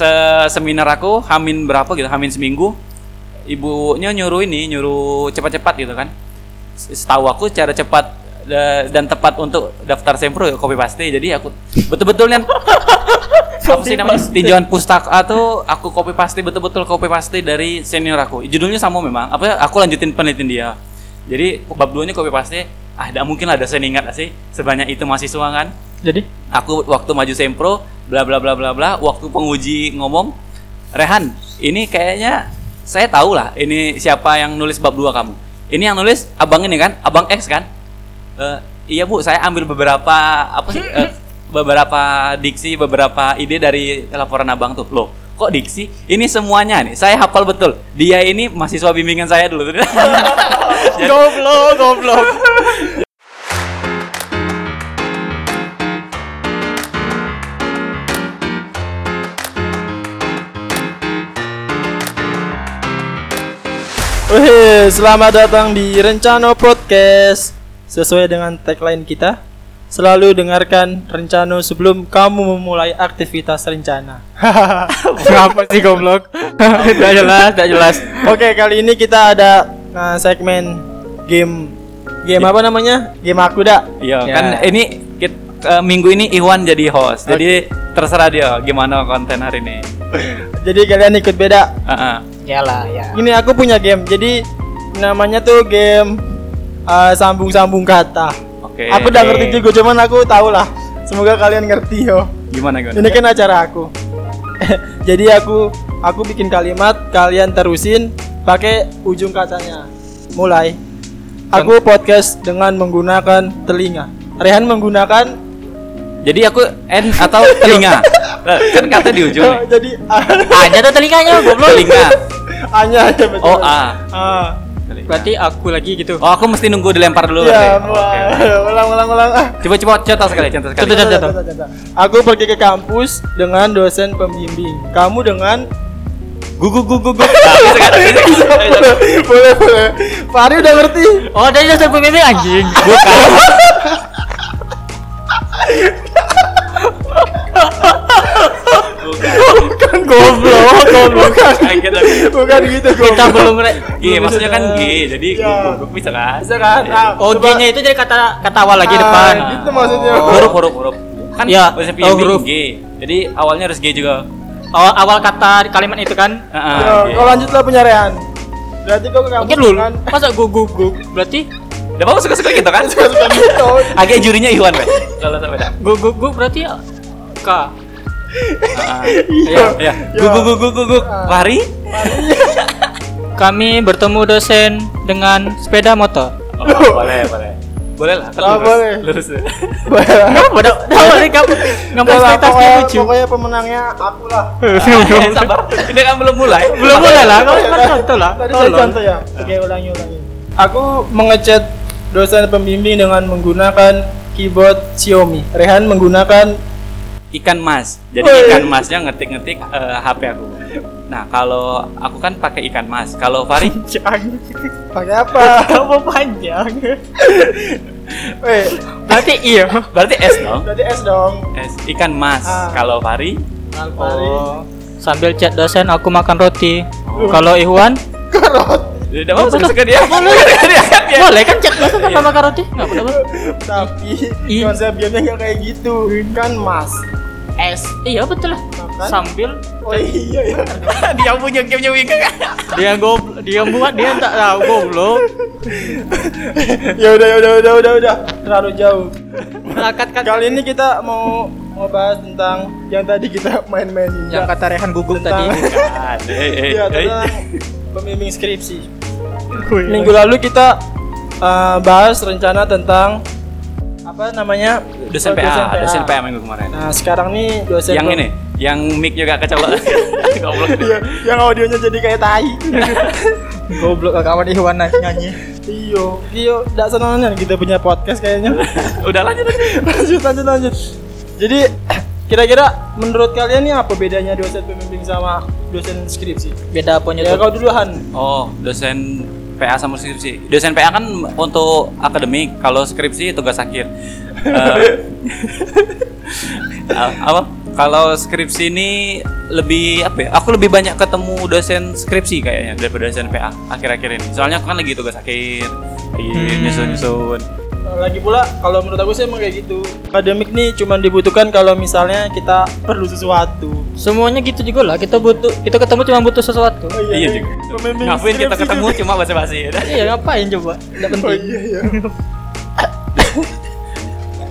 se- seminar aku hamin berapa gitu, hamin seminggu. Ibunya nyuruh ini, nyuruh cepat-cepat gitu kan. Setahu aku cara cepat da- dan tepat untuk daftar sempro ya copy paste. Jadi aku betul-betul kan apa sih namanya tinjauan pustaka tuh aku copy paste betul-betul copy paste dari senior aku. Judulnya sama memang. Apa ya, aku lanjutin penelitian dia. Jadi bab 2 nya copy paste. Ah, tidak mungkin lah ada saya ingat sih sebanyak itu mahasiswa kan. Jadi Aku waktu maju sempro bla bla bla bla bla waktu penguji ngomong Rehan, ini kayaknya saya tahu lah ini siapa yang nulis bab 2 kamu. Ini yang nulis abang ini kan, abang X kan? Eh, iya bu, saya ambil beberapa apa sih? eh, beberapa diksi, beberapa ide dari laporan abang tuh. Loh, kok diksi? Ini semuanya nih. Saya hafal betul. Dia ini mahasiswa bimbingan saya dulu. goblok, goblok. Wih, selamat datang di Rencano Podcast. Sesuai dengan tagline kita, selalu dengarkan Rencano sebelum kamu memulai aktivitas rencana. Kenapa sih goblok? Tidak jelas, tidak jelas. Oke, kali ini kita ada nah, segmen game game apa namanya? Game aku dah. Iya, Ya. kan ini kit- eh, minggu ini Iwan jadi host. Jadi terserah dia gimana konten hari ini. Jadi kalian ikut beda. Heeh. Yalah ya. Ini aku punya game. Jadi namanya tuh game uh, sambung-sambung kata. Oke. Aku udah ngerti juga, cuman aku tahu lah. Semoga kalian ngerti yo. Gimana gimana? Ini kan acara aku. Jadi aku aku bikin kalimat, kalian terusin pakai ujung katanya. Mulai. Aku podcast dengan menggunakan telinga. Rehan menggunakan Jadi aku N atau telinga? Lah, kan kata di ujung. Oh, jadi Aja tuh telinganya goblok. Telinga. hanya aja betul. Oh, A. Ah. Telinga. Berarti aku lagi gitu. Oh, aku mesti nunggu dilempar dulu. Iya, ulang ulang ulang. Ah. Coba coba contoh sekali, contoh sekali. Contoh, contoh. Contoh. Aku pergi ke kampus dengan dosen pembimbing. Kamu dengan Gugu gugu gugu. Nah, bisa kan? Bisa, bisa. boleh boleh. Fahri udah ngerti. Oh, dari dosen pembimbing anjing. Bukan. Bukan. Kan goblok, goblok. Bukan. Aku. Bukan gitu Kita goblok. belum re- G, maksudnya kan G, jadi Ya. gugu bisa kan? Bisa kan? Ah, Oh, coba. G-nya itu jadi kata kata awal lagi Ah, depan. Gitu maksudnya. Huruf huruf huruf. Kan Ya, bahasa oh, huruf. G. Jadi awalnya harus G juga. Awal awal kata kalimat itu kan. Heeh. Yo, G. Kau lanjut lah penyarean. Berarti kau kampus Mungkin lu dengan masa gugu gugu berarti Udah mau suka-suka gitu kan? suka gitu. Agak jurinya Iwan, Pak. Kalau sampai dah. gugu gugu berarti K. Iya, iya. Ya. Gugu gugu gugu. Lari? Kami bertemu dosen dengan sepeda motor. Oh, boleh, boleh. Boleh lah. kan Ah, lurus. boleh. Lurus. Udah nih kamu nggak ekspektasi pokoknya, lucu. pokoknya pemenangnya aku lah. Eh, sabar. Ini kan belum mulai. Belum mulai lah, kamu kan contoh lah. Tadi saya contoh ya. Oke, ulangi ulangi. Aku mengechat dosen pembimbing dengan menggunakan keyboard Xiaomi. Rehan menggunakan Ikan mas. Jadi Woi. ikan masnya ngetik-ngetik eh, HP aku. Nah, kalau aku kan pakai ikan mas. Kalau Fari Jangan. pakai apa? Kamu panjang. Weh, Berarti iya. berarti S dong. berarti S dong. S. Ikan mas. Ah. Kalau Fari Alfari. Oh. Sambil chat dosen aku makan roti. Kalau Iwan Karot. Udah mau suka-suka dia. boleh kan chat dosen sama makan roti? Enggak apa-apa. Tapi Ih. konsepnya nggak kayak gitu. Kan Mas. S. Iya betul lah. Makan. Sambil Oh iya ya. dia punya gamenya Wika. dia goblok, dia buat dia tak tahu goblok. ya udah ya udah udah udah udah terlalu jauh. Akat kan Kali ini kita mau mau bahas tentang yang tadi kita main-mainin. yang kata Rehan gugup tadi. Tentang- Eh, eh, Iya eh. tentang pembimbing skripsi. Minggu lalu kita uh, bahas rencana tentang apa namanya Dosen Oh, PA, dosen PA minggu kemarin. Nah sekarang nih dosen Yang ini, yang mic juga kecolok. Goblok. Iya, yang audionya jadi kayak tai. Goblok kawan Iwan nyanyi. iyo, iyo, tidak senangnya kita punya podcast kayaknya. Udah lanjut lanjut, lanjut, lanjut. Jadi kira-kira menurut kalian nih apa bedanya dosen pembimbing sama dosen skripsi? Beda apanya Ya kau dulu Han. Oh, dosen PA sama skripsi. Dosen PA kan untuk akademik, kalau skripsi tugas akhir. A- apa kalau skripsi ini lebih apa ya aku lebih banyak ketemu dosen skripsi kayaknya daripada dosen PA akhir-akhir ini soalnya aku kan lagi tugas akhir lagi Hmm. nyusun-nyusun Lagi pula kalau menurut aku sih emang kayak gitu. Akademik nih cuma dibutuhkan kalau misalnya kita perlu sesuatu. Semuanya gitu juga lah. Kita butuh, kita ketemu cuma butuh sesuatu. Oh, iya juga Pembimbing ngapain kita ketemu juga. cuma basa-basi ya iya ngapain coba? Tidak Oh penting. iya iya.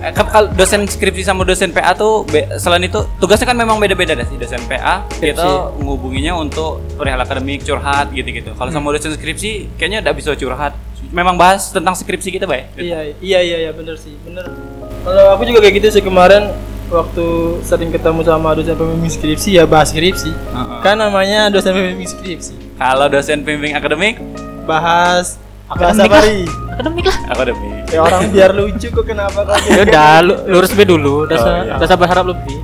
Eh, kan kalau dosen skripsi sama dosen PA tuh selain itu tugasnya kan memang beda-beda deh sih dosen PA kita menghubunginya untuk perihal akademik curhat gitu-gitu kalau sama dosen skripsi kayaknya udah bisa curhat memang bahas tentang skripsi kita baik Iya iya iya iya bener sih bener. Kalau aku juga kayak gitu sih kemarin waktu sering ketemu sama dosen pembimbing skripsi ya bahas skripsi. Heeh. Kan namanya dosen pembimbing skripsi. kalau dosen pembimbing akademik Bahas Akademik lah. Akademik lah. akademik Ya orang biar lucu kok kenapa kok Ya udah, lu- lurus B dulu. Udah Oh, iya. udah sabar harap lebih.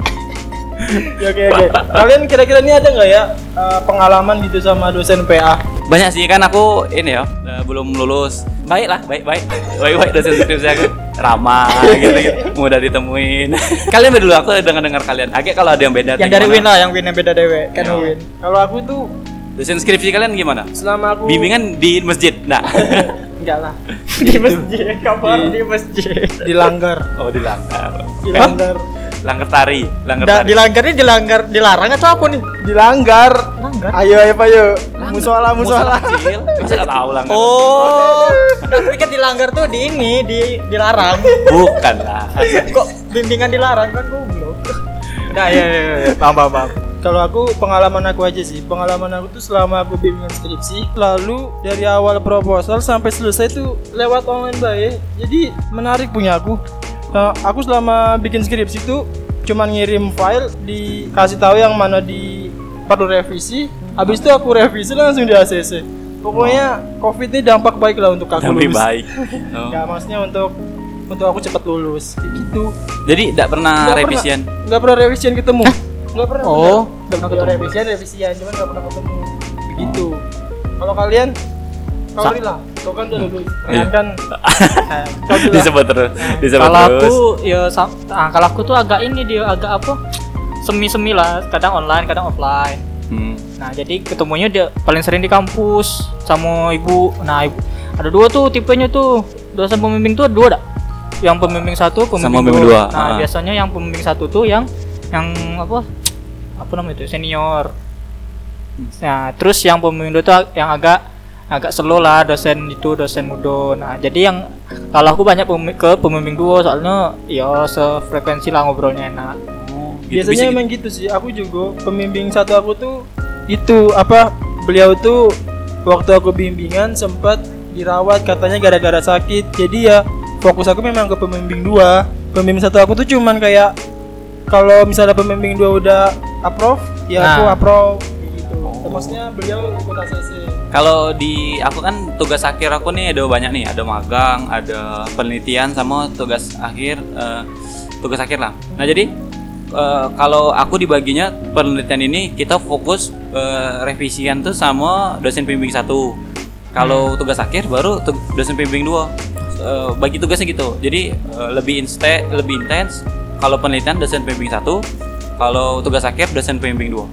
ya oke oke. Kalian kira-kira ini ada nggak ya eh, pengalaman gitu sama dosen PA? banyak sih kan aku ini ya eh, belum lulus baik lah baik baik baik baik dosen skripsi aku ramah gitu gitu mudah ditemuin kalian beda dulu aku dengar dengar kalian agak kalau ada yang beda Yang dari gimana? Win lah, yang Win yang beda dewe. Kan Iya. Win. Kalau aku tuh dosen skripsi kalian gimana? Selama aku bimbingan di masjid nah enggak lah. Di masjid, kabar di masjid. dilanggar oh dilanggar dilanggar langgar. Tari langgar Da, tari. dilanggar ini dilanggar, dilarang atau apa nih? dilanggar Langgar. ayo ayo ayo. Musola musola. Nggak tahu langgar Oh, aku pikir dilanggar tuh di ini, di dilarang. bukan lah. Kok bimbingan dilarang kan goblok. Nah, ya, ya, ya. Paham, paham. Kalau aku pengalaman aku aja sih, pengalaman aku tuh selama aku bimbingan skripsi, lalu dari awal proposal sampai selesai tuh lewat online baik. Jadi menarik punya aku. Nah, aku selama bikin skripsi tuh cuman ngirim file, dikasih tahu yang mana di perlu revisi. Habis itu aku revisi langsung di ACC. Pokoknya COVID ini dampak baik lah untuk aku lebih lulus. baik Oh. Nggak, maksudnya untuk untuk aku cepat lulus. Kayak gitu. jadi tidak pernah Nggak revisian Pernah, nggak pernah revisian ketemu. Nggak pernah. Oh, nggak nggak pernah ketemu. revisian, revisian, cuman nggak pernah ketemu. Begitu. Kalau kalian, kau Rila, kau kan udah lulus. Iya. Kalian kan, disebut terus disebut Kalau aku ya sam- ah, kalau aku tuh agak ini dia agak apa? Semi-semi lah, kadang online, kadang offline. Hmm. Nah, jadi ketemunya dia paling sering di kampus sama ibu. Nah, ibu ada dua tuh tipenya tuh. Dosen pembimbing tuh ada dua dah. Yang pembimbing satu, pembimbing, Sama pembimbing dua, Nah, ah. biasanya yang pembimbing satu tuh yang yang apa? Apa namanya itu? Senior. Nah, terus yang tuh ag- yang agak agak slow lah dosen itu dosen muda. Nah, jadi yang kalau aku banyak pembi- ke pembimbing dua soalnya ya sefrekuensi lah ngobrolnya enak. Oh, gitu, Biasanya bisa emang gitu sih. Aku juga pembimbing satu aku tuh itu apa? Beliau tuh waktu aku bimbingan sempat dirawat katanya gara-gara sakit. Jadi ya fokus aku memang ke pembimbing dua. Pembimbing satu aku tuh cuman kayak kalau misalnya pembimbing dua udah approve, ya aku Nah. approve kayak gitu. Maksudnya beliau ikut ACC. Kalau di aku kan tugas akhir aku nih ada banyak nih, ada magang, ada penelitian sama tugas akhir eh, tugas akhir lah. Nah, jadi eh, kalau aku dibaginya penelitian ini kita fokus eh, revisian tuh sama dosen pembimbing satu. Kalau tugas akhir baru dosen pembimbing dua. Eh, bagi tugasnya gitu. Jadi eh, lebih inste lebih intens kalau penelitian dosen pembimbing satu, kalau tugas akhir dosen pembimbing dua.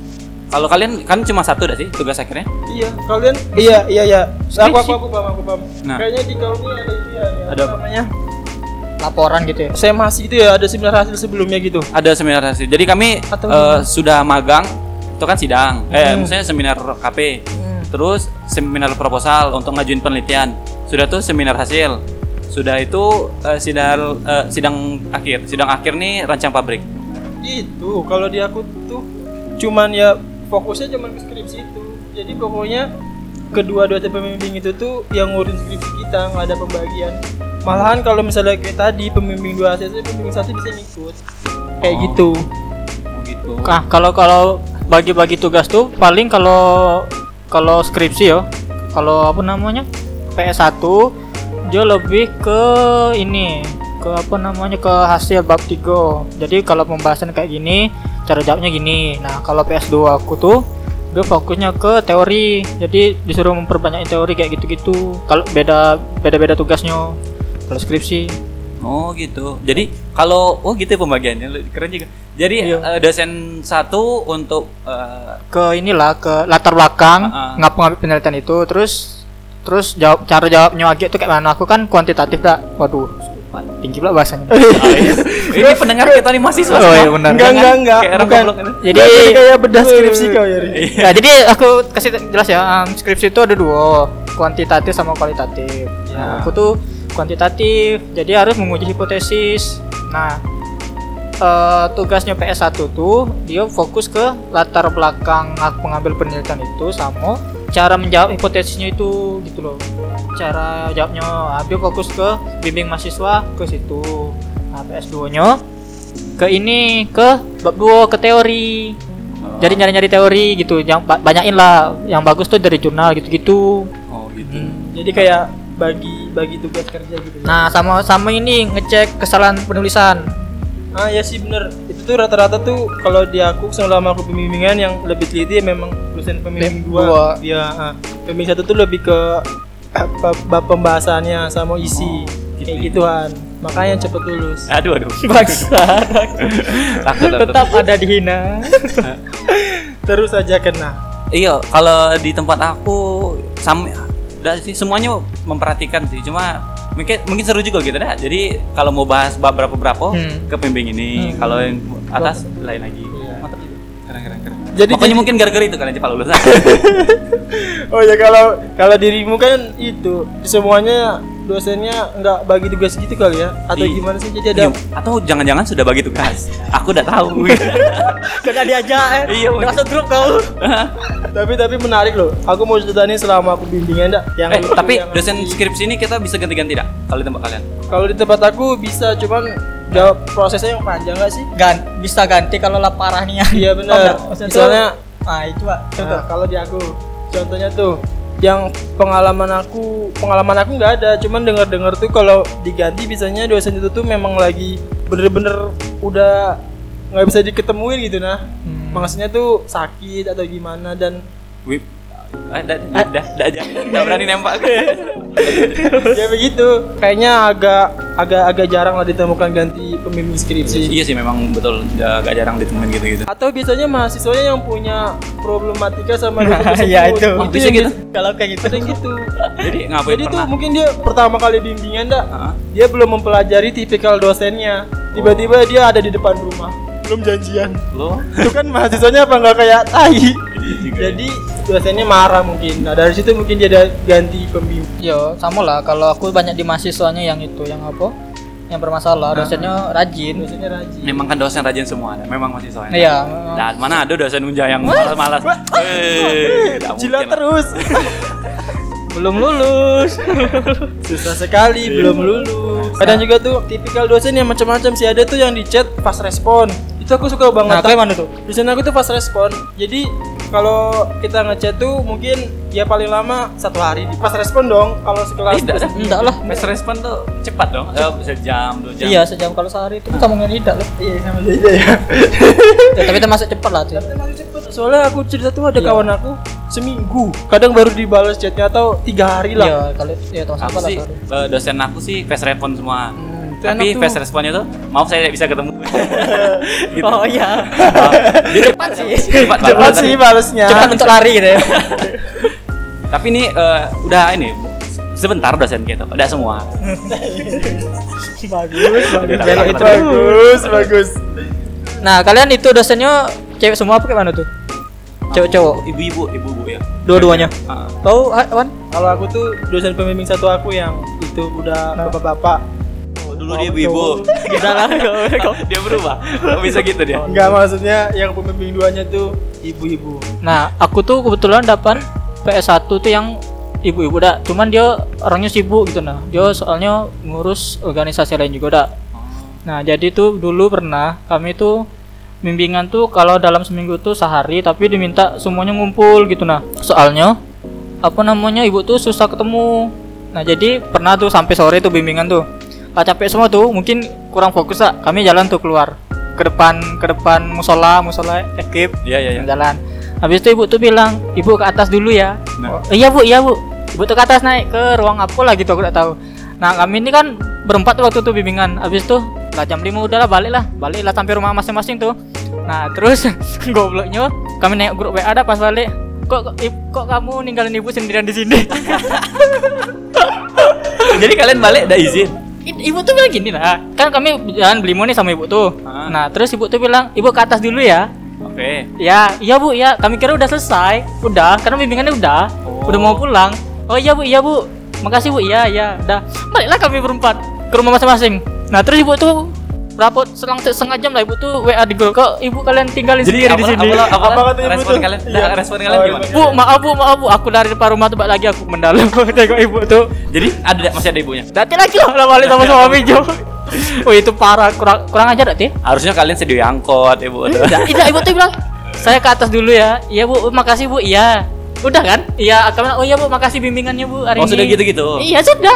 Kalau kalian kan cuma satu dah sih tugas akhirnya? Iya, kalian iya iya iya. Aku aku aku paham aku paham. Nah. Kayaknya di kau ini ada itu ya. Ada apa? namanya? Laporan gitu ya. Semasi gitu ya, ada seminar hasil sebelumnya gitu. Ada seminar hasil. Jadi kami Atau eh, gimana? sudah magang, itu kan sidang. Eh, Hmm. maksudnya seminar KP. Terus seminar proposal untuk ngajuin penelitian. Sudah tuh seminar hasil. Sudah itu eh, sidang eh, sidang akhir. Sidang akhir nih rancang pabrik. Itu kalau di aku tuh cuman ya fokusnya cuman ke skripsi itu. Jadi pokoknya kedua dosen pembimbing itu tuh yang ngurusin skripsi kita nggak ada pembagian. Malahan kalau misalnya kayak tadi pembimbing dua ACC, pembimbing satu bisa ngikut. Kayak Oh. gitu. Begitu. Nah, kalau kalau bagi-bagi tugas tuh paling kalau kalau skripsi ya, kalau apa namanya? PS1 dia lebih ke ini, ke apa namanya? ke hasil bab 3. Jadi kalau pembahasan kayak gini, cara jawabnya gini. Nah, kalau PS2 aku tuh dia fokusnya ke teori. Jadi disuruh memperbanyak teori kayak gitu-gitu. Kalau beda beda-beda tugasnya. Kalau skripsi Oh gitu. Jadi kalau oh gitu ya pembagiannya keren juga. Jadi Iya. eh, dosen satu untuk eh, ke inilah ke latar belakang Ah, ah. ngapa penelitian itu terus terus jawab cara jawabnya Agi itu kayak mana aku kan kuantitatif dah waduh tinggi pula bahasanya ini pendengar kita nih mahasiswa. Oh, iya, benar. Enggak, enggak, enggak. Bukan. jadi kayak bedah skripsi kau ya. Ya jadi aku kasih jelas ya um, skripsi itu ada dua kuantitatif sama kualitatif Ya. nah, aku tuh kuantitatif jadi harus menguji hipotesis nah eh, tugasnya PS1 tuh dia fokus ke latar belakang pengambil penelitian itu sama cara menjawab hipotesisnya itu gitu loh. Cara jawabnya ah, dia fokus ke bimbing mahasiswa ke situ. Nah, PS2 nya ke ini ke bab 2 ke teori. Jadi nyari-nyari teori gitu yang ba- banyakin lah. Yang bagus tuh dari jurnal gitu-gitu. Oh gitu. Jadi kayak bagi bagi tugas kerja gitu. ya. nah sama sama ini ngecek kesalahan penulisan. Ah ya sih bener Itu tuh rata-rata tuh kalau di aku selama aku pembimbingan yang lebih teliti ya memang dosen pembimbing Dua. dua. Iya, ah. pembimbing satu tuh lebih ke apa, bab pembahasannya sama isi gitu kayak ya. gituan. Makanya cepet lulus. Aduh aduh. bangsa tetap ada dihina Terus aja kena. Iya, kalau di tempat aku sama sih semuanya memperhatikan sih. Cuma mungkin mungkin seru juga gitu dah. Jadi kalau mau bahas bab berapa berapa Hmm. ke pembimbing ini, Hmm. kalau yang atas lain lagi. Iya. Mantap juga. Keren keren keren. Jadi- Pokoknya jadi- mungkin gara-gara itu kalian cepat lulus. Oh ya kalau kalau dirimu kan itu semuanya dosennya nggak bagi tugas gitu kali ya atau Iya. gimana sih jadi ada Iya, Atau jangan-jangan sudah bagi tugas. Aku udah tahu. kena diajak eh. Iya, masuk grup kau. Tapi tapi menarik loh. Aku mau cerita nih selama aku bimbingan dak. Yang eh, lucu, tapi yang dosen nanti- skripsi ini kita bisa ganti-ganti tidak? Kalau di tempat kalian? kalau di tempat aku bisa cuman jawab prosesnya yang panjang nggak sih? Gan bisa ganti kalau lah parah nih iya benar misalnya ah itu pak. Contoh Nah, kalau di aku contohnya tuh yang pengalaman aku pengalaman aku nggak ada. Cuman dengar dengar tuh kalau diganti biasanya dosen itu tuh memang lagi bener-bener udah nggak bisa diketemuin gitu nah Hmm. maksudnya tuh sakit atau gimana dan Wip. Ah, dah, dah, dah, dah, aja. Nggak berani nembak. ya begitu kayaknya agak agak agak jarang lah ditemukan ganti pembimbing skripsi iya sih memang betul agak jarang ditemuin gitu-gitu. atau biasanya mahasiswanya yang punya problematika sama dosen tersebut Iya, itu. Oh, bisa yang gitu? kalau kayak gitu yang gitu Jadi ngapain jadi tuh mungkin dia pertama kali bimbingan dak Hah? dia belum mempelajari tipikal dosennya tiba-tiba dia ada di depan rumah belum janjian Lo? itu kan mahasiswanya apa nggak kayak tai Iya juga. jadi dosennya marah mungkin nah dari situ mungkin dia ada ganti pembimbing Yo, sama lah. Kalau aku banyak di mahasiswanya yang itu, yang apa? Yang bermasalah, dosennya rajin. dosennya rajin Memang kan dosen rajin semua, ada. memang masih soalnya. Iya. Dan mana ada dosen unja yang malas-malas. Eh, Jilat terus Belum lulus. susah sekali belum lulus kadang juga tuh tipikal dosen yang macam-macam sih ada tuh yang di chat fast respon itu aku suka banget Nah, kayak mana tuh? dosen aku tuh fast respon jadi kalau kita ngechat tuh mungkin ya paling lama satu hari di fast respon dong kalau sekelas Tidak, dah. Enggak lah. Fast respon tuh cepat dong. Eh, sejam, dua jam. Iya, sejam kalau sehari itu kita ngomongin tidak loh. iya sama aja ya Ya, tapi termasuk cepat lah tuh. soalnya aku cerita tuh ada Iya. kawan aku seminggu kadang baru dibalas chatnya atau tiga hari lah Iya, kalau ya tahu Aku siapa lah. sih, eh, dosen aku sih fast respon semua. Hmm, Tapi fast responnya tuh, maaf saya tidak bisa ketemu. gitu. Oh iya. Dia cepat sih. Cepat, cepat sih balesnya Cepat untuk lari gitu ya. Tapi ini eh, udah ini sebentar dosen gitu, udah semua. bagus bagus Udah, Bagus, bagus bagus Nah, kalian itu dosennya cewek semua apa kayak mana tuh? Cewek cowok. Ibu-ibu, ibu-ibu ya. Dua-duanya. Ah. Tahu, Wan? kalau aku tuh dosen pembimbing satu aku yang itu udah Nah. bapak-bapak dulu dia ibu-ibu. Udah lah, dia berubah. Kok bisa gitu dia? Enggak maksudnya yang pembimbing duanya tuh ibu-ibu. Nah, aku tuh kebetulan dapat PS1 tuh yang ibu-ibu dah. Cuman dia orangnya sibuk gitu nah. Dia soalnya ngurus organisasi lain juga dah. Nah, jadi tuh dulu pernah kami tuh bimbingan tuh kalau dalam seminggu tuh sehari tapi diminta semuanya ngumpul gitu nah. Soalnya apa namanya ibu tuh susah ketemu. Nah, jadi pernah tuh sampai sore tuh bimbingan tuh. Lah capek semua tuh, mungkin kurang fokus lah. Kami jalan tuh keluar ke depan ke depan musola, musola ekip Iya, iya, iya. jalan. Habis itu ibu tuh bilang, ibu ke atas dulu ya. Nah. Oh, iya bu, iya bu. Ibu tuh ke atas naik ke ruang apa lah gitu aku tak tahu. Nah kami ini kan berempat waktu itu bimbingan habis tuh lah jam 5 udahlah balik lah balik lah sampai rumah masing-masing tuh nah terus gobloknya kami naik grup WA ada pas balik kok kok kamu ninggalin ibu sendirian di sini Jadi kalian balik udah izin. Ibu tuh bilang gini lah kan kami jalan beli nih sama ibu tuh. Ah. nah terus ibu tuh bilang ibu ke atas dulu ya. Oke. ya iya bu ya kami kira udah selesai udah karena bimbingannya udah Oh. udah mau pulang. Oh iya bu iya bu. Makasih bu. Iya iya udah baliklah kami berempat ke rumah masing-masing. Nah terus ibu tuh berapa selang setengah jam lah ibu tuh WA di grup kok ibu kalian tinggalin Jadi sendiri apa, di sini apa, apa, Apa kata ibu respon tuh? kalian? Iya. Respon kalian Oh, gimana? bu maaf bu maaf bu aku dari depan rumah tuh balik lagi aku mendalam tengok ibu tuh Jadi ada masih ada ibunya. Dati lagi lah lah balik sama suami Jo oh itu parah kurang kurang ajar dati Harusnya kalian sedia angkot, ibu. Tidak, tidak, ibu tuh bilang saya ke atas dulu ya. Iya bu, makasih bu. Iya. Udah kan? Iya, bilang, oh iya bu, makasih bimbingannya bu hari Oh, ini. sudah gitu-gitu? Iya sudah.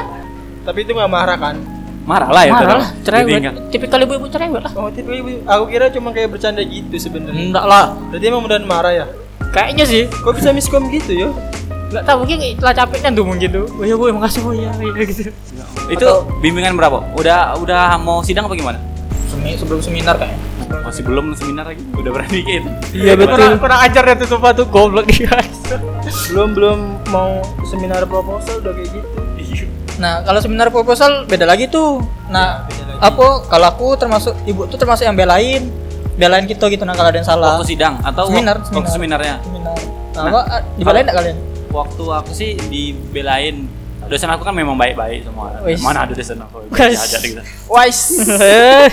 Tapi itu nggak marah kan? Marah lah ya. Marah lah, cerewet. Tipikal ibu-ibu cerewet lah. Oh, tipe ibu. Aku kira cuma kayak bercanda gitu sebenarnya. Enggak lah. Berarti emang beneran marah ya? Kayaknya sih. Kok bisa miskom gitu yo? Enggak tahu mungkin telah capek kan tuh mungkin tuh. Oh iya bu, makasih bu. Iya, iya gitu. Itu bimbingan berapa? Udah udah mau sidang apa gimana? Semi, sebelum seminar kayaknya. Masih belum seminar lagi. Udah berani bikin. Iya betul. Kurang, kurang ajar ya tuh sumpah tuh goblok guys. Belum belum mau seminar proposal udah kayak gitu. Nah, kalau seminar proposal beda lagi tuh. Nah, lagi. apa kalau aku termasuk ibu tuh termasuk yang belain belain kita gitu nah kalau ada yang salah. Waktu sidang atau Seminar, waktu seminar. seminarnya? Seminar. Nah, Nah, dibelain enggak kalian? Waktu aku sih dibelain dosen aku kan memang baik-baik semua. Wis. Mana ada dosen aku aja gitu. Wise.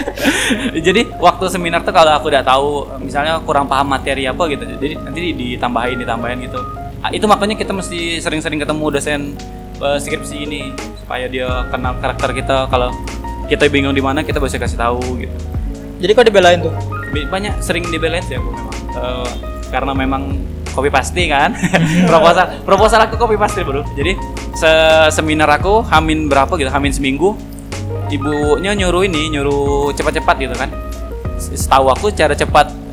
jadi waktu seminar tuh kalau aku udah tahu misalnya kurang paham materi apa gitu jadi nanti ditambahin ditambahin gitu Ah, itu makanya kita mesti sering-sering ketemu dosen eh, skripsi ini supaya dia kenal karakter kita. Kalau kita bingung di mana kita bisa kasih tahu gitu. Jadi kok dibelain tuh? Banyak sering dibelain sih aku memang. Eh, karena memang copy pasti kan? Proposal proposal aku copy pasti bro. Jadi se seminar aku hamin berapa gitu hamin seminggu ibunya nyuruh ini nyuruh cepat-cepat gitu kan. Setahu aku cara cepat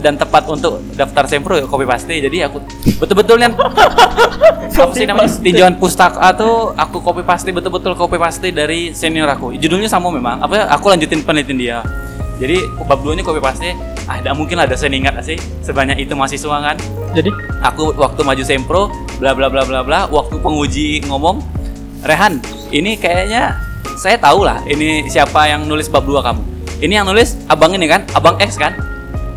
dan tepat untuk daftar sempro ya copy paste. Jadi aku betul-betul yang apa sih namanya? tinjauan pustaka tuh aku copy paste betul-betul copy paste dari senior aku. Judulnya sama memang. Apa aku lanjutin penelitian dia. Jadi bab dua nya copy paste. Ah tidak mungkin lah dosen ingat sih? Sebanyak itu mahasiswa kan? Jadi? aku waktu maju sempro bla bla bla bla bla waktu penguji ngomong Rehan ini kayaknya saya tahu lah ini siapa yang nulis bab 2 kamu. Ini yang nulis abang ini kan? Abang X kan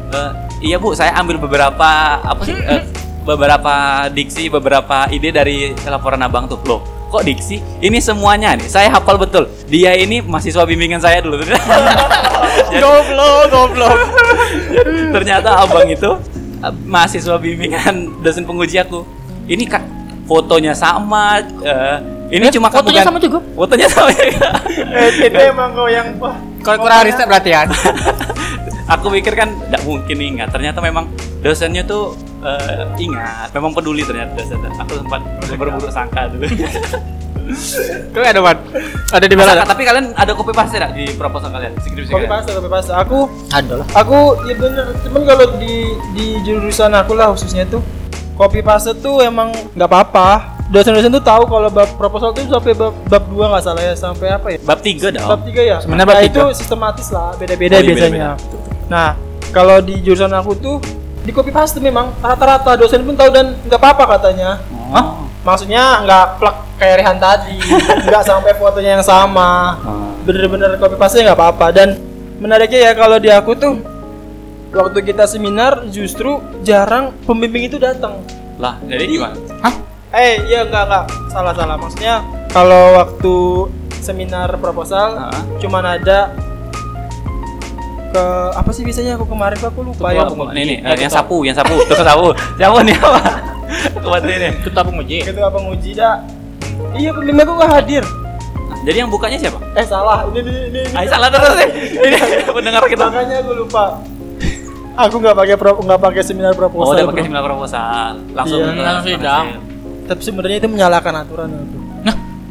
"Eh, iya bu saya ambil beberapa apa sih eh, beberapa diksi beberapa ide dari laporan abang tuh loh kok diksi ini semuanya nih saya hafal betul dia ini mahasiswa bimbingan saya dulu Jadi- Goblok, goblok. ternyata abang itu uh, mahasiswa bimbingan dosen penguji aku ini kak fotonya sama eh, ini cuma kamu fotonya sama juga? fotonya sama juga Eh, itu emang kau yang wah. Kalau kurang riset berarti ya. Aku pikir kan tidak mungkin ingat ternyata memang dosennya tuh eh, ingat memang peduli ternyata dosen aku sempat berburuk sangka dulu Kau ada ban? Ada di Masa- tapi kalian ada copy paste tidak di proposal kalian skripsi Kopi kalian? pasta, kopi pasta. Aku Ada lah. aku ya bener cuman kalau di di jurusan aku lah khususnya tuh copy paste tuh emang nggak apa-apa dosen-dosen tuh tahu kalau bab proposal tuh sampai bab, bab dua nggak salah ya sampai apa ya bab tiga dong bab tiga ya Sebenarnya bab Nah, tiga. itu sistematis lah beda-beda Oh, iya, biasanya beda-beda. Nah kalau di jurusan aku tuh di copy paste memang rata-rata dosen pun tahu dan nggak apa-apa katanya. Hah? maksudnya nggak plak kayak Rehan tadi nggak sampai fotonya yang sama. Bener-bener copy paste nggak apa-apa. Dan menariknya ya kalau di aku tuh waktu kita seminar justru jarang pembimbing itu datang. Lah jadi gimana? Hah? eh iya nggak nggak. Salah salah maksudnya kalau waktu seminar proposal Heeh. cuman ada ke apa sih biasanya aku kemarin tuh aku lupa ya ini nih eh, yang sapu yang sapu terus sapu siapa nih apa buat ini Kita penguji. ketua penguji dah iya pembimbing aku nggak hadir jadi yang bukanya siapa eh salah ini ini ini, ini. Ah, salah terus nih. Ini pendengar kita. makanya aku lupa aku nggak pakai pro nggak pakai seminar Oh, proposal udah bro. pakai seminar proposal. Langsung Iya. Langsung sidang. tapi sebenarnya itu menyalakan aturan itu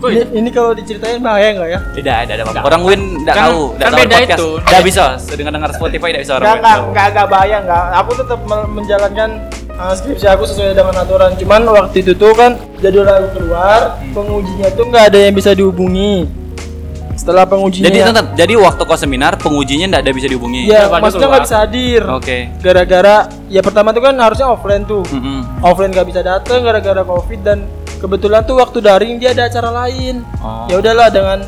ini, ini kalau diceritain bahaya nggak ya Tidak, tidak ada apa-apa. Orang Win enggak Kan- tahu, enggak kan tahu beda podcast. itu. Enggak bisa dengar dengar Spotify enggak bisa orang nggak Win nggak tahu. nggak nggak bahaya nggak aku tetap me- menjalankan uh, skripsi aku sesuai dengan aturan cuman waktu itu tuh kan jadwal aku keluar Hmm. pengujinya tuh nggak ada yang bisa dihubungi setelah pengujinya Jadi tetap, jadi waktu kau seminar pengujinya enggak ada bisa dihubungi. ya Nggak maksudnya nggak bisa hadir Oke. gara-gara ya pertama tuh kan harusnya offline tuh Mm-mm. offline nggak bisa datang gara-gara covid dan kebetulan tuh waktu daring dia ada acara lain Oh. ya udahlah dengan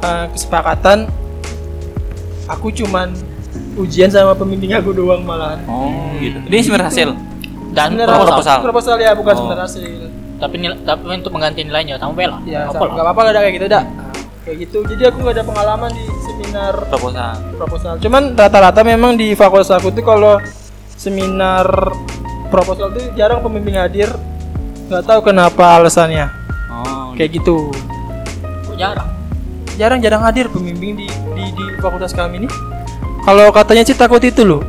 uh, kesepakatan aku cuman ujian sama pembimbing aku doang malahan Oh, gitu. Ini seminar hasil. dan proposal. proposal. proposal ya bukan Oh. seminar hasil tapi nil- tapi untuk mengganti nilainya kamu bela ya nggak lah apa-apa lah kayak gitu dah kayak gitu jadi aku nggak ada pengalaman di seminar Proposal. proposal cuman rata-rata memang di fakultas aku tuh kalau seminar proposal tuh jarang pembimbing hadir nggak tahu kenapa alasannya. Oh, kayak gitu. Kok jarang? Jarang-jarang hadir pembimbing di di, di fakultas kami ini. Kalau katanya sih takut itu loh.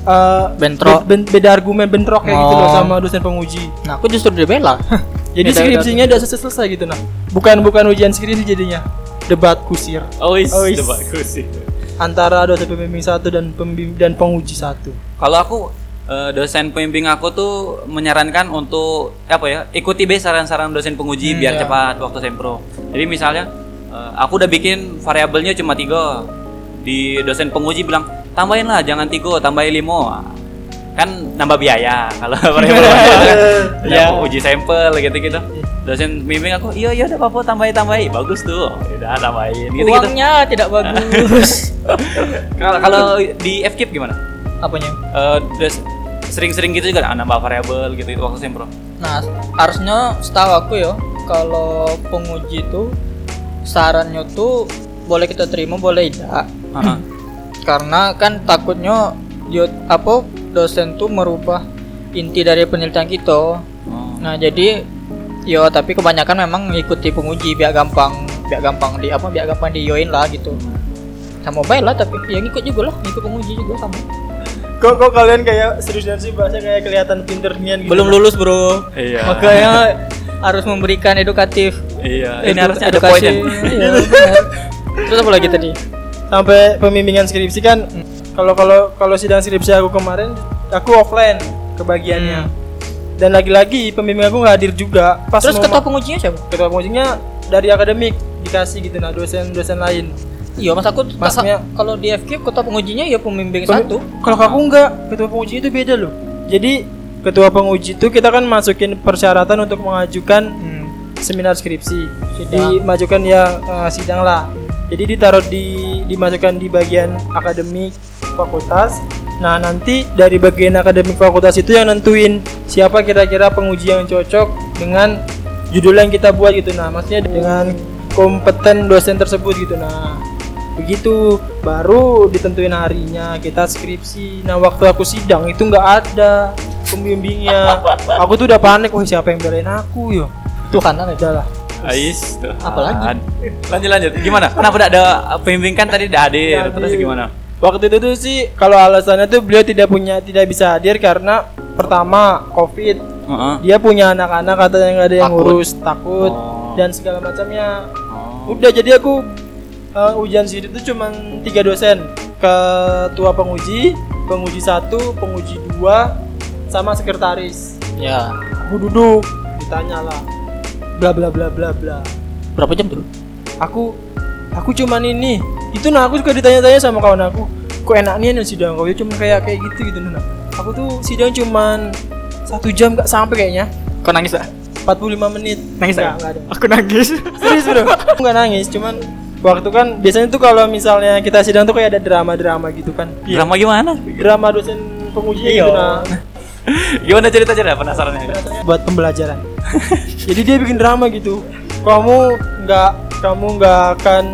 Eh, Bentrok. be- beda argumen bentrok kayak gitu loh Oh. sama dosen penguji. Nah aku justru dibela jadi Beda- skripsinya udah selesai selesai gitu nah. Bukan bukan ujian skripsi jadinya. Debat kusir. Oh, is, Oh, is. bagus sih. antara dosen pembimbing satu dan pembimbing dan penguji satu. Kalau aku eh, dosen pembimbing aku tuh menyarankan untuk apa ya ikuti be saran-saran dosen penguji Hmm, biar ya. cepat waktu sempro. Jadi misalnya eh, aku udah bikin variabelnya cuma tiga, di dosen penguji bilang tambahin lah jangan tiga tambahin limo kan nambah biaya kalau variabel ya uji sampel gitu gitu dosen bimbing aku iya iya udah apa tambahin tambahin. Bagus tuh. Udah tambahin gitu gitu uangnya tidak bagus. Kalau kalau di FKIP gimana apanya Eh, des- sering-sering gitu juga ah, nambah variabel gitu, gitu waktu sempro Nah, harusnya setahu aku ya, kalau penguji itu sarannya tuh boleh kita terima, boleh tidak. Heeh. Karena kan takutnya dia apa dosen tuh merubah inti dari penelitian kita. Oh. Nah, jadi yo tapi kebanyakan memang mengikuti penguji biar gampang biar gampang di apa biar gampang di yoin lah gitu. Sama baik lah tapi ya ngikut juga lah, ngikut penguji juga sama. Kok kok kalian kayak serius dan sih bahasa kayak kelihatan pinter nian gitu Belum lulus, Bro. Iya. Makanya harus memberikan edukatif. Iya. Ini Edu- harusnya ada edukasi. poinnya. Iya. Terus apa lagi tadi? sampai pembimbingan skripsi kan kalau kalau kalau sidang skripsi aku kemarin aku offline kebagiannya dan lagi-lagi pembimbing aku nggak hadir juga pas Terus ketua pengujinya siapa? ketua pengujinya dari akademik dikasih gitu nah dosen-dosen lain Iya, mas aku Maksudnya- kalau di FK ketua pengujinya ya pembimbing Pem- satu. kalau aku enggak ketua penguji itu beda loh. Jadi ketua penguji itu kita kan masukin persyaratan untuk mengajukan seminar skripsi. Sidang. dimajukan ya eh, sidang lah. Jadi ditaruh di dimasukkan di bagian akademik fakultas. Nah nanti dari bagian akademik fakultas itu yang nentuin siapa kira-kira penguji yang cocok dengan judul yang kita buat gitu. Nah maksudnya dengan kompeten dosen tersebut gitu. Nah begitu baru ditentuin harinya kita skripsi nah waktu aku sidang itu nggak ada pembimbingnya aku tuh udah panik wah siapa yang belain aku yo Tuhan lah. udah lah Ais. tuh. Apalagi? Lanjut lanjut. Gimana? Kenapa tidak ada pembimbing kan tadi tidak hadir? Terus gimana? Waktu itu tuh sih kalau alasannya tuh beliau tidak punya tidak bisa hadir karena pertama covid Heeh. dia punya anak-anak katanya nggak ada yang Takut. ngurus takut Oh. dan segala macamnya Oh. udah jadi aku uh, ujian sih itu cuma tiga dosen. Ketua penguji penguji satu penguji dua sama sekretaris. Ya. aku duduk ditanya lah. Bla bla bla bla bla. Berapa jam tuh? aku aku cuman ini. Itu nah aku juga ditanya-tanya sama kawan aku. Kok enaknya nih sidang kau ya cuma kayak kayak gitu gitu nah. Aku tuh sidang cuman satu jam gak sampai kayaknya. Kau nangis gak? 45 menit. Nangis gak? ada. Aku nangis. serius bro? Aku nggak nangis cuman waktu kan biasanya tuh kalau misalnya kita sidang tuh kayak ada drama-drama gitu kan Drama gimana? drama dosen penguji Iya. gitu nah Gimana cerita cerita penasaran ya? buat pembelajaran jadi dia bikin drama gitu kamu nggak kamu nggak akan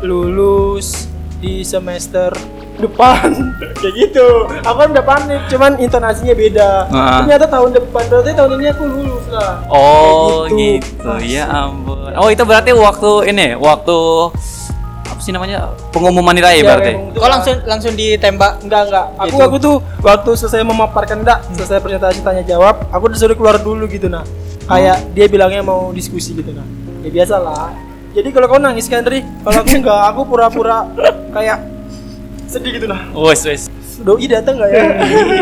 lulus di semester depan kayak gitu aku kan udah panik cuman intonasinya beda Ah. ternyata tahun depan berarti tahun ini aku lulus lah Oh Kayak gitu. Ya ampun. Oh itu berarti waktu ini waktu apa sih namanya pengumuman nilai Ya, berarti? gitu lah. langsung langsung ditembak. Enggak enggak. Aku Gitu. aku tuh waktu selesai memaparkan enggak, selesai presentasi tanya jawab, aku disuruh keluar dulu gitu nah. Kayak dia bilangnya mau diskusi gitu nah. Ya biasa lah. Jadi kalau kau nangis kan Ri, kalau aku enggak, aku pura-pura kayak sedih gitu nah. Wes wes. Doi datang enggak ya?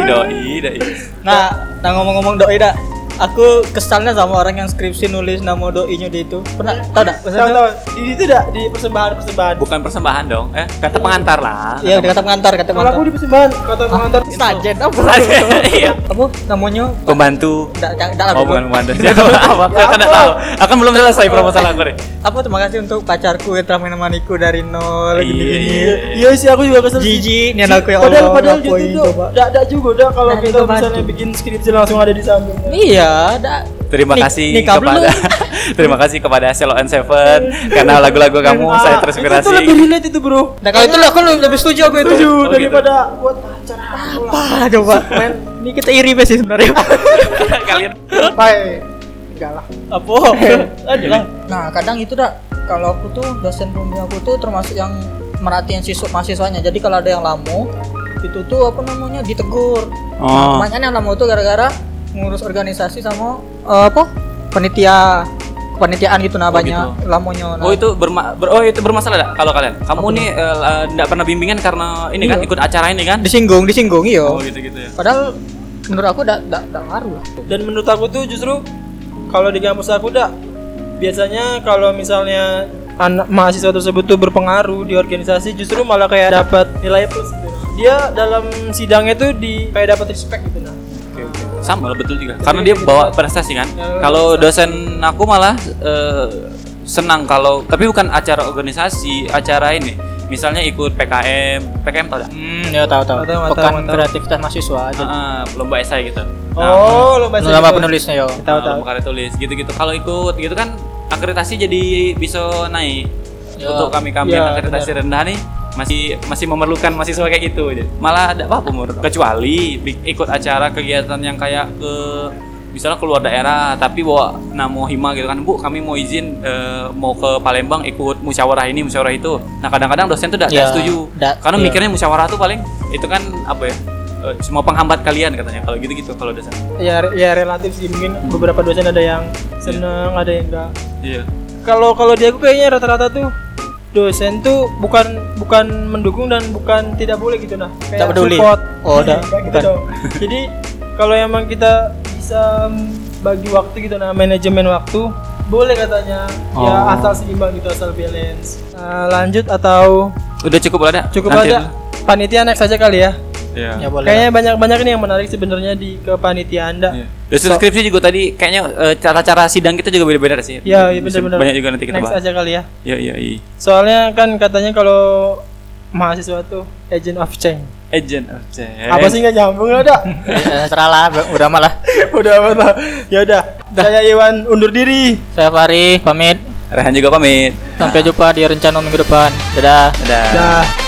Doi doi. Nah, nah ngomong-ngomong doi dak. Aku kesalnya sama orang yang skripsi nulis nama doinya di itu. Pernah? Tahu tahu. Di itu dah di persembahan persembahan. Bukan persembahan dong, eh kata pengantar lah. Iya, kata pengantar, kata Kalau aku pengantar. di persembahan kata pengantar Sajen apa? Iya. Apa namanya? Pembantu. Enggak Oh bukan pembantu. Apa? Aku kan tahu. Akan belum selesai proposal aku deh. Apa terima kasih untuk pacarku yang telah menemaniku dari nol Iya, iya. Iya sih aku juga kesel. sih. Jijik nih aku ya Padahal Allah. padahal ngapain gitu tuh. coba. Dak dak juga dah kalau kita itu misalnya bikin skripsi langsung ada di samping. Iya, ada. Terima Nik- kasih kepada Terima kasih kepada Selo and Seven karena lagu-lagu kamu Ah, saya Itu terinspirasi. lebih relate itu bro. Nah kalau itu aku lebih setuju aku itu. Setuju Oh, gitu. daripada buat acara apa. Apa coba? Men, ini kita iri sih sebenarnya. Kalian Baik. Enggak lah. Apa? Lah. Nah, kadang itu dah kalau aku tuh dosen pembimbing aku tuh termasuk yang merhatiin siswa mahasiswanya. Jadi kalau ada yang lamu itu tuh apa namanya ditegur. Nah, Oh. kebanyakan yang lamu tuh gara-gara ngurus organisasi sama eh, apa? Panitia kepanitiaan gitu nah Oh, banyak gitu. lamunya. Nah, Oh itu berma ber- oh itu bermasalah dak kalau kalian? Kamu nih tidak pernah bimbingan karena ini kan Iya. ikut acara ini kan? disinggung, disinggung iya. Oh gitu-gitu ya. Padahal menurut aku enggak enggak ngaruh lah. Dan menurut aku tuh justru kalau di kampus aku dah biasanya kalau misalnya anak mahasiswa tersebut tuh berpengaruh di organisasi justru malah kayak dapat nilai plus gitu. Dia dalam sidangnya tuh di kayak dapat respect gitu nah. Sama lah betul juga. Karena dia bawa prestasi kan. Kalau dosen aku malah eh, senang kalau tapi bukan acara organisasi, acara ini. Misalnya ikut PKM, PKM tau gak? Hmm, ya tahu tahu. Pekan kreativitas mahasiswa aja. Ah, lomba esai gitu. Oh, lo bahasa Nama gitu. penulisnya yo. Tahu Nah, tahu. lomba karya tulis gitu-gitu. Kalau ikut gitu kan akreditasi jadi bisa naik. Ya. Untuk kami-kami Ya, yang akreditasi rendah nih masih masih memerlukan mahasiswa kayak gitu. Malah ada apa umur kecuali ikut acara kegiatan yang kayak ke misalnya keluar daerah tapi bawa nama hima gitu kan. Bu kami mau izin eh, mau ke Palembang ikut musyawarah ini musyawarah itu. Nah kadang-kadang dosen tuh tidak Ya, setuju. Da- karena iya. mikirnya musyawarah tuh paling itu kan apa ya eh, semua penghambat kalian katanya kalau gitu-gitu kalau dosen. Ya ya relatif sih mungkin beberapa dosen ada yang seneng, ada yang enggak. iya. Kalau kalau di aku kayaknya rata-rata tuh dosen tuh bukan bukan mendukung dan bukan tidak boleh gitu nah. Tak peduli. support. Oh, dah, Kayak gitu bukan. jadi kalau emang kita bisa bagi waktu gitu nah manajemen waktu boleh katanya. Ya Oh. asal seimbang gitu asal balance. Nah, lanjut atau udah cukup ada cukup Nanti aja. panitia next aja kali ya Iya. Ya boleh. kayaknya banyak banyak nih yang menarik sebenarnya di kepanitiaan anda Iya. Dosen skripsi juga tadi kayaknya eh, cara-cara sidang kita juga beda-beda sih. ya iya Bisa benar-benar Banyak juga nanti kita next bahas. aja kali ya Iya iya iya. soalnya kan katanya kalau mahasiswa tuh agent of change Agent of change. apa sih nggak nyambung lah dak Ya, serah lah, udah malah. udah apa ya udah saya Iwan undur diri Saya Fari pamit. Rehan juga pamit. Sampai jumpa di rencana minggu depan. Dadah. Dadah. dah